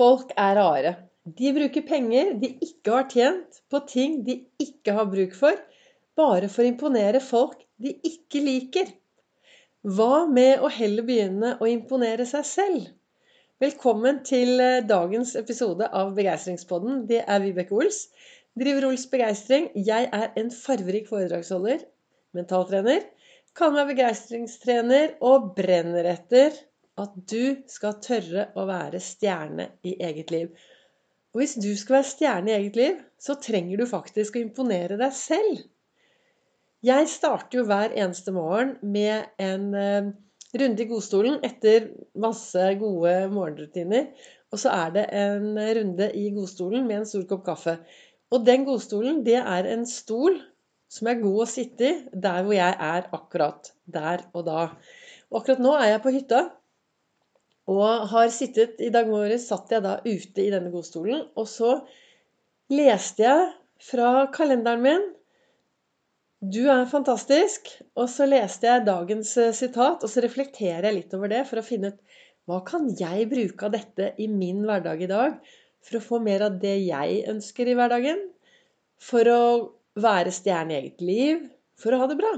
Folk er rare. De bruker penger de ikke har tjent, på ting de ikke har bruk for, bare for å imponere folk de ikke liker. Hva med å heller begynne å imponere seg selv? Velkommen til eh, dagens episode av Begeistringspodden. Det er Vibeke Ols. Driver Ols Begeistring. Jeg er en farverik foredragsholder, mentaltrener. Kaller meg begeistringstrener og brenner etter at du skal tørre å være stjerne i eget liv. Og hvis du skal være stjerne i eget liv, så trenger du faktisk å imponere deg selv. Jeg starter jo hver eneste morgen med en uh, runde i godstolen etter masse gode morgenrutiner. Og så er det en runde i godstolen med en stor kopp kaffe. Og den godstolen, det er en stol som er god å sitte i der hvor jeg er akkurat der og da. Og akkurat nå er jeg på hytta. Og har sittet I dag morges satt jeg da ute i denne godstolen, og så leste jeg fra kalenderen min Du er fantastisk. Og så leste jeg dagens eh, sitat, og så reflekterer jeg litt over det for å finne ut hva kan jeg bruke av dette i min hverdag i dag for å få mer av det jeg ønsker i hverdagen? For å være stjerne i eget liv? For å ha det bra?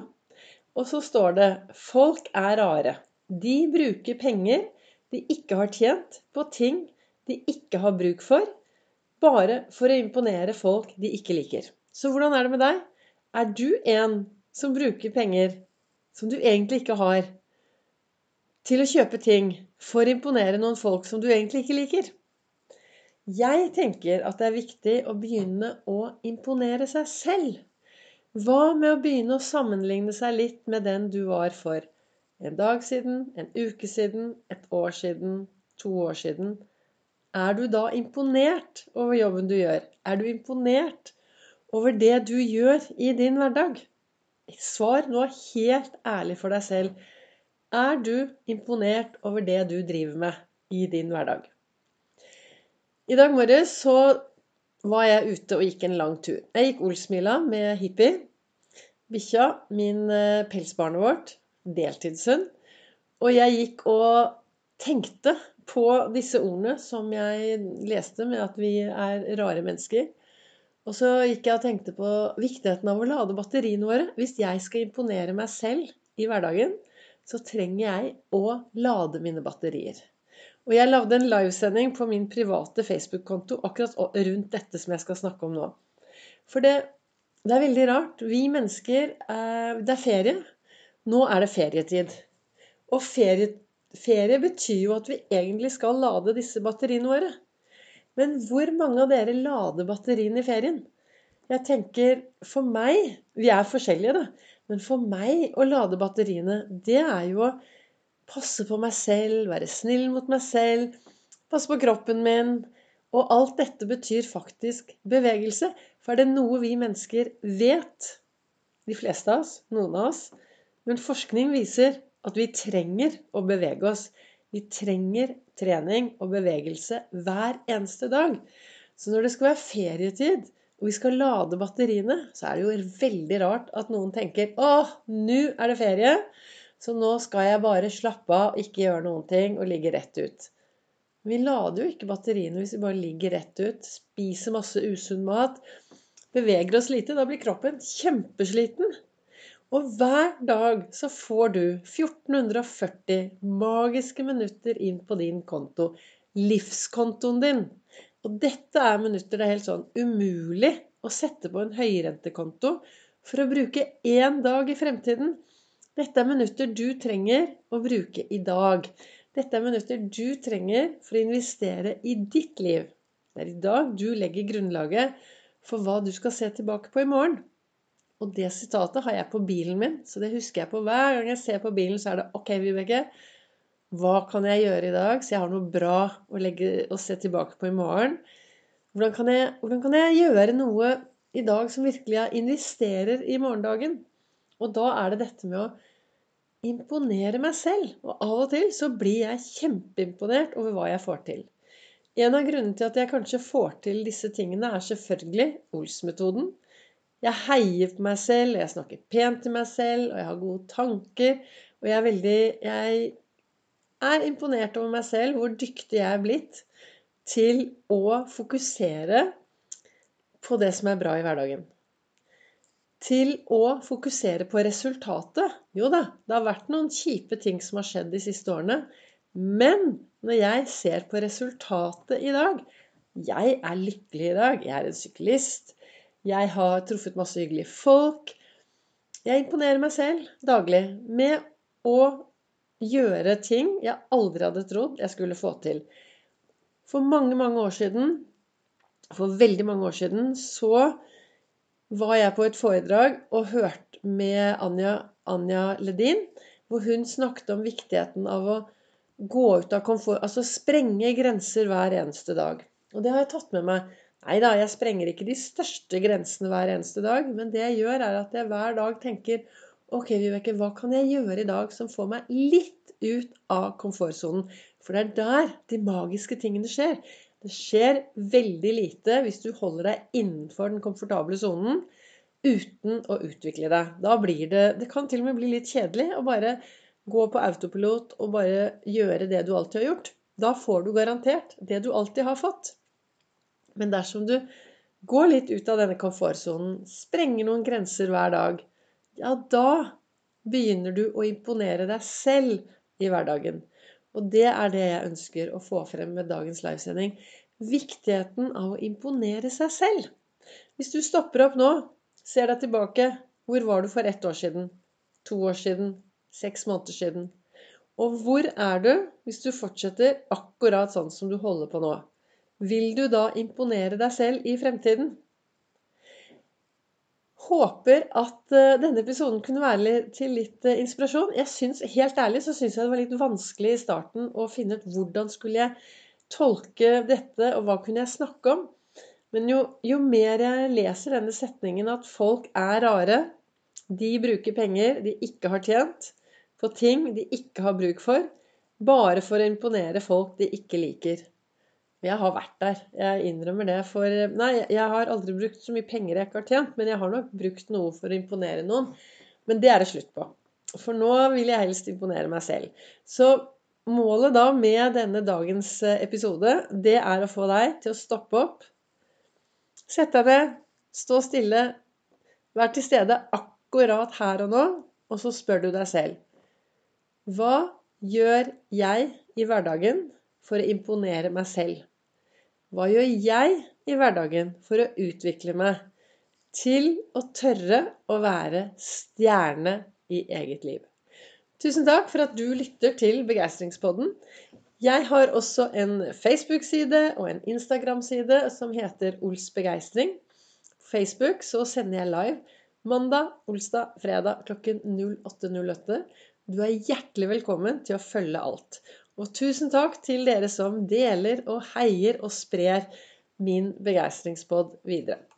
Og så står det Folk er rare. De bruker penger de ikke har tjent på ting de ikke har bruk for, bare for å imponere folk de ikke liker. Så hvordan er det med deg? Er du en som bruker penger som du egentlig ikke har, til å kjøpe ting for å imponere noen folk som du egentlig ikke liker? Jeg tenker at det er viktig å begynne å imponere seg selv. Hva med å begynne å sammenligne seg litt med den du var for en dag siden, en uke siden, et år siden, to år siden. Er du da imponert over jobben du gjør? Er du imponert over det du gjør i din hverdag? Svar nå helt ærlig for deg selv. Er du imponert over det du driver med i din hverdag? I dag morges så var jeg ute og gikk en lang tur. Jeg gikk Olsmila med Hippie. Bikkja, min eh, pelsbarnet vårt deltidshund. Og jeg gikk og tenkte på disse ordene som jeg leste med at vi er rare mennesker. Og så gikk jeg og tenkte på viktigheten av å lade batteriene våre. Hvis jeg skal imponere meg selv i hverdagen, så trenger jeg å lade mine batterier. Og jeg lagde en livesending på min private Facebook-konto akkurat rundt dette som jeg skal snakke om nå. For det, det er veldig rart. Vi mennesker eh, Det er ferie. Nå er det ferietid. Og ferie, ferie betyr jo at vi egentlig skal lade disse batteriene våre. Men hvor mange av dere lader batteriene i ferien? Jeg tenker for meg Vi er forskjellige, da. Men for meg å lade batteriene, det er jo å passe på meg selv, være snill mot meg selv, passe på kroppen min. Og alt dette betyr faktisk bevegelse. For er det noe vi mennesker vet, de fleste av oss, noen av oss, men forskning viser at vi trenger å bevege oss. Vi trenger trening og bevegelse hver eneste dag. Så når det skal være ferietid, og vi skal lade batteriene, så er det jo veldig rart at noen tenker åh, nå er det ferie, så nå skal jeg bare slappe av, ikke gjøre noen ting og ligge rett ut. Vi lader jo ikke batteriene hvis vi bare ligger rett ut, spiser masse usunn mat, beveger oss lite. Da blir kroppen kjempesliten. Og hver dag så får du 1440 magiske minutter inn på din konto. Livskontoen din. Og dette er minutter det er helt sånn umulig å sette på en høyrentekonto for å bruke én dag i fremtiden. Dette er minutter du trenger å bruke i dag. Dette er minutter du trenger for å investere i ditt liv. Det er i dag du legger grunnlaget for hva du skal se tilbake på i morgen. Og det sitatet har jeg på bilen min, så det husker jeg på hver gang jeg ser på bilen, så er det OK, Vibeke, hva kan jeg gjøre i dag så jeg har noe bra å, legge, å se tilbake på i morgen? Hvordan kan, jeg, hvordan kan jeg gjøre noe i dag som virkelig investerer i morgendagen? Og da er det dette med å imponere meg selv. Og av og til så blir jeg kjempeimponert over hva jeg får til. En av grunnene til at jeg kanskje får til disse tingene, er selvfølgelig Ols-metoden. Jeg heier på meg selv, jeg snakker pent til meg selv, og jeg har gode tanker. Og jeg er veldig Jeg er imponert over meg selv, hvor dyktig jeg er blitt. til å fokusere på det som er bra i hverdagen. Til å fokusere på resultatet. Jo da, det har vært noen kjipe ting som har skjedd de siste årene. Men når jeg ser på resultatet i dag Jeg er lykkelig i dag. Jeg er en syklist. Jeg har truffet masse hyggelige folk. Jeg imponerer meg selv daglig med å gjøre ting jeg aldri hadde trodd jeg skulle få til. For mange, mange år siden, for veldig mange år siden, så var jeg på et foredrag og hørte med Anja, Anja Ledin, hvor hun snakket om viktigheten av å gå ut av komfort Altså sprenge grenser hver eneste dag. Og det har jeg tatt med meg. Nei da, jeg sprenger ikke de største grensene hver eneste dag. Men det jeg gjør, er at jeg hver dag tenker Ok, Vibeke, hva kan jeg gjøre i dag som får meg litt ut av komfortsonen? For det er der de magiske tingene skjer. Det skjer veldig lite hvis du holder deg innenfor den komfortable sonen uten å utvikle deg. Da blir det Det kan til og med bli litt kjedelig å bare gå på autopilot og bare gjøre det du alltid har gjort. Da får du garantert det du alltid har fått. Men dersom du går litt ut av denne komfortsonen, sprenger noen grenser hver dag, ja, da begynner du å imponere deg selv i hverdagen. Og det er det jeg ønsker å få frem med dagens livesending. Viktigheten av å imponere seg selv. Hvis du stopper opp nå, ser deg tilbake Hvor var du for ett år siden? To år siden? Seks måneder siden? Og hvor er du hvis du fortsetter akkurat sånn som du holder på nå? Vil du da imponere deg selv i fremtiden? Håper at eh, denne episoden kunne være til litt eh, inspirasjon. Jeg synes, Helt ærlig så syns jeg det var litt vanskelig i starten å finne ut hvordan skulle jeg tolke dette, og hva kunne jeg snakke om. Men jo, jo mer jeg leser denne setningen at folk er rare, de bruker penger de ikke har tjent, på ting de ikke har bruk for, bare for å imponere folk de ikke liker. Jeg har vært der. Jeg innrømmer det. For Nei, jeg har aldri brukt så mye penger jeg ikke har tjent, men jeg har nok brukt noe for å imponere noen. Men det er det slutt på. For nå vil jeg helst imponere meg selv. Så målet da med denne dagens eh, episode, det er å få deg til å stoppe opp. sette deg ned, stå stille, vær til stede akkurat her og nå, og så spør du deg selv Hva gjør jeg i hverdagen for å imponere meg selv? Hva gjør jeg i hverdagen for å utvikle meg til å tørre å være stjerne i eget liv? Tusen takk for at du lytter til Begeistringspodden. Jeg har også en Facebook-side og en Instagram-side som heter Ols Begeistring. På Facebook så sender jeg live mandag, olsdag, fredag klokken 08.08. Du er hjertelig velkommen til å følge alt. Og tusen takk til dere som deler og heier og sprer min begeistringspod videre.